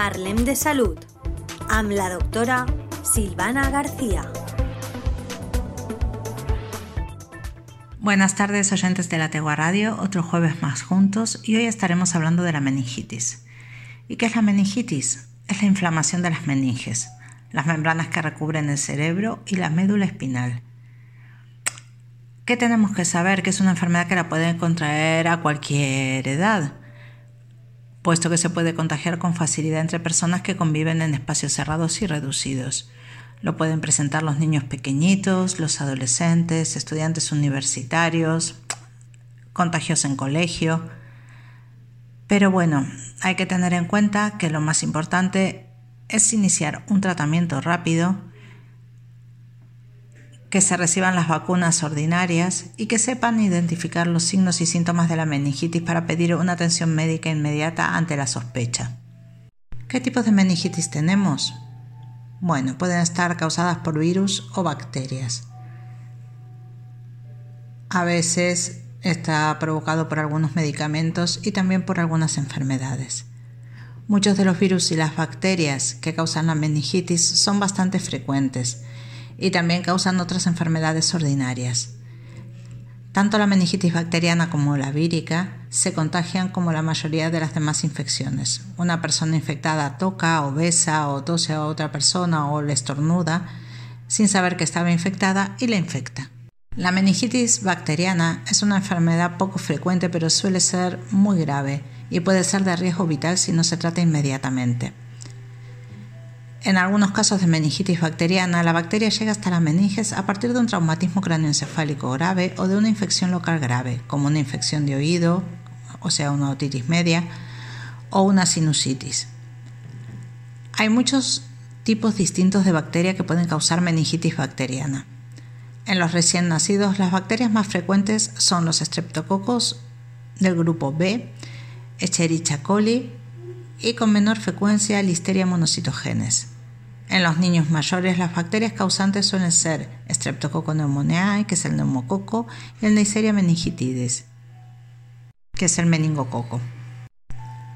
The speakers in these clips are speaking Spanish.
Parlem de Salud amb la doctora Silvana García. Buenas tardes oyentes de la Tegua Radio, otro jueves más juntos y hoy estaremos hablando de la meningitis. ¿Y qué es la meningitis? Es la inflamación de las meninges, las membranas que recubren el cerebro y la médula espinal. ¿Qué tenemos que saber? Que es una enfermedad que la puede contraer a cualquier edad puesto que se puede contagiar con facilidad entre personas que conviven en espacios cerrados y reducidos. Lo pueden presentar los niños pequeñitos, los adolescentes, estudiantes universitarios, contagios en colegio. Pero bueno, hay que tener en cuenta que lo más importante es iniciar un tratamiento rápido que se reciban las vacunas ordinarias y que sepan identificar los signos y síntomas de la meningitis para pedir una atención médica inmediata ante la sospecha. ¿Qué tipos de meningitis tenemos? Bueno, pueden estar causadas por virus o bacterias. A veces está provocado por algunos medicamentos y también por algunas enfermedades. Muchos de los virus y las bacterias que causan la meningitis son bastante frecuentes y también causan otras enfermedades ordinarias. Tanto la meningitis bacteriana como la vírica se contagian como la mayoría de las demás infecciones. Una persona infectada toca o besa o tose a otra persona o le estornuda sin saber que estaba infectada y la infecta. La meningitis bacteriana es una enfermedad poco frecuente pero suele ser muy grave y puede ser de riesgo vital si no se trata inmediatamente. En algunos casos de meningitis bacteriana, la bacteria llega hasta la meninges a partir de un traumatismo cráneoencefálico grave o de una infección local grave, como una infección de oído, o sea, una otitis media, o una sinusitis. Hay muchos tipos distintos de bacteria que pueden causar meningitis bacteriana. En los recién nacidos, las bacterias más frecuentes son los streptococos del grupo B, Escherichia coli, y con menor frecuencia Listeria monocitogenes. En los niños mayores las bacterias causantes suelen ser Streptococcus pneumoniae, que es el neumococo, y el Neisseria meningitidis, que es el meningococo.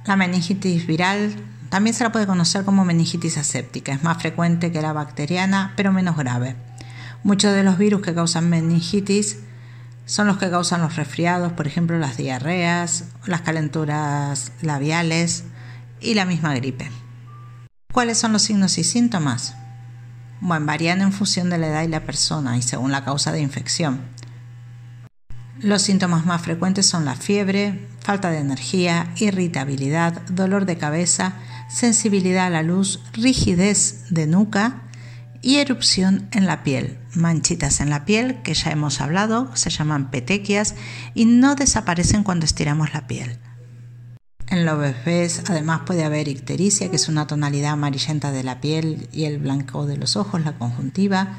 La meningitis viral también se la puede conocer como meningitis aséptica, es más frecuente que la bacteriana, pero menos grave. Muchos de los virus que causan meningitis son los que causan los resfriados, por ejemplo las diarreas, las calenturas labiales, y la misma gripe. ¿Cuáles son los signos y síntomas? Bueno, varían en función de la edad y la persona y según la causa de infección. Los síntomas más frecuentes son la fiebre, falta de energía, irritabilidad, dolor de cabeza, sensibilidad a la luz, rigidez de nuca y erupción en la piel. Manchitas en la piel, que ya hemos hablado, se llaman petequias y no desaparecen cuando estiramos la piel. En los bebés además puede haber ictericia, que es una tonalidad amarillenta de la piel y el blanco de los ojos, la conjuntiva.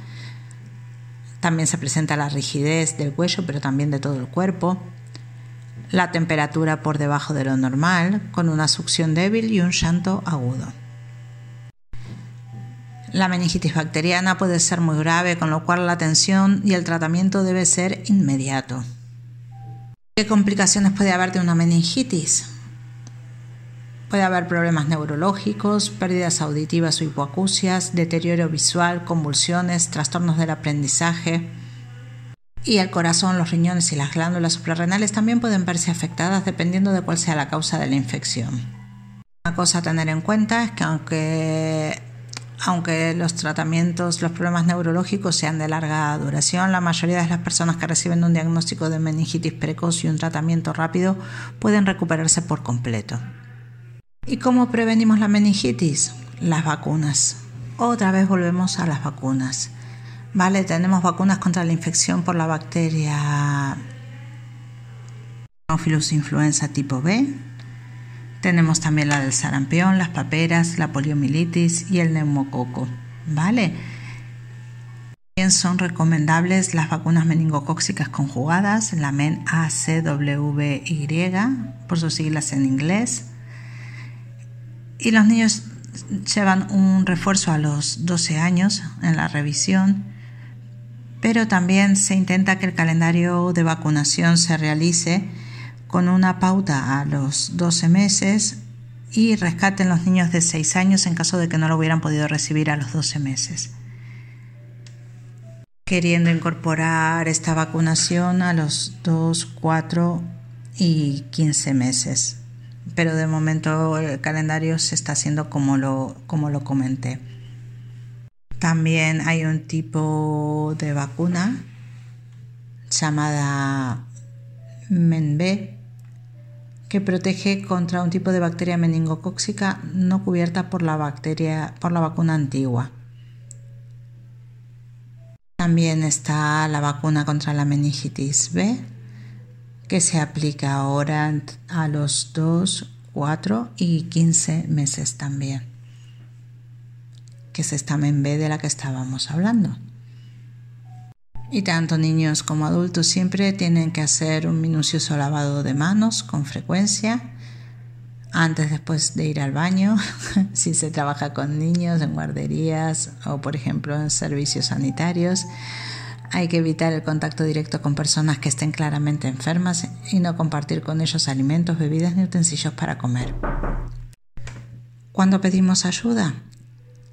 También se presenta la rigidez del cuello, pero también de todo el cuerpo. La temperatura por debajo de lo normal, con una succión débil y un llanto agudo. La meningitis bacteriana puede ser muy grave, con lo cual la atención y el tratamiento debe ser inmediato. ¿Qué complicaciones puede haber de una meningitis? Puede haber problemas neurológicos, pérdidas auditivas o hipoacusias, deterioro visual, convulsiones, trastornos del aprendizaje. Y el corazón, los riñones y las glándulas suprarrenales también pueden verse afectadas dependiendo de cuál sea la causa de la infección. Una cosa a tener en cuenta es que aunque, aunque los tratamientos, los problemas neurológicos sean de larga duración, la mayoría de las personas que reciben un diagnóstico de meningitis precoz y un tratamiento rápido pueden recuperarse por completo. ¿Y cómo prevenimos la meningitis? Las vacunas. Otra vez volvemos a las vacunas. Vale, tenemos vacunas contra la infección por la bacteria Anopheles influenza tipo B. Tenemos también la del sarampión, las paperas, la poliomielitis y el neumococo. Vale. También son recomendables las vacunas meningocóxicas conjugadas, la MEN ACWY, por sus siglas en inglés y los niños llevan un refuerzo a los 12 años en la revisión, pero también se intenta que el calendario de vacunación se realice con una pauta a los 12 meses y rescaten los niños de 6 años en caso de que no lo hubieran podido recibir a los 12 meses. Queriendo incorporar esta vacunación a los 2, 4 y 15 meses. Pero de momento el calendario se está haciendo como lo, como lo comenté. También hay un tipo de vacuna llamada MENB que protege contra un tipo de bacteria meningocóxica no cubierta por la bacteria por la vacuna antigua. También está la vacuna contra la meningitis B, que se aplica ahora a los 2, 4 y 15 meses también, que es esta B de la que estábamos hablando. Y tanto niños como adultos siempre tienen que hacer un minucioso lavado de manos con frecuencia, antes después de ir al baño, si se trabaja con niños en guarderías o por ejemplo en servicios sanitarios. Hay que evitar el contacto directo con personas que estén claramente enfermas y no compartir con ellos alimentos, bebidas ni utensilios para comer. Cuando pedimos ayuda,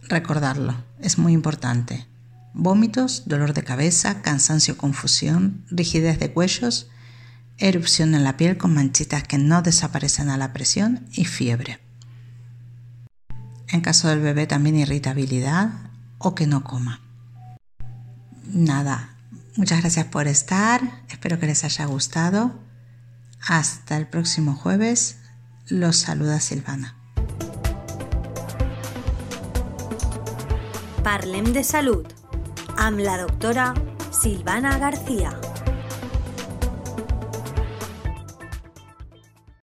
recordarlo, es muy importante vómitos, dolor de cabeza, cansancio, confusión, rigidez de cuellos, erupción en la piel con manchitas que no desaparecen a la presión y fiebre. En caso del bebé también irritabilidad o que no coma. Nada, muchas gracias por estar, espero que les haya gustado. Hasta el próximo jueves, los saluda Silvana. Parlem de salud amb la doctora Silvana García.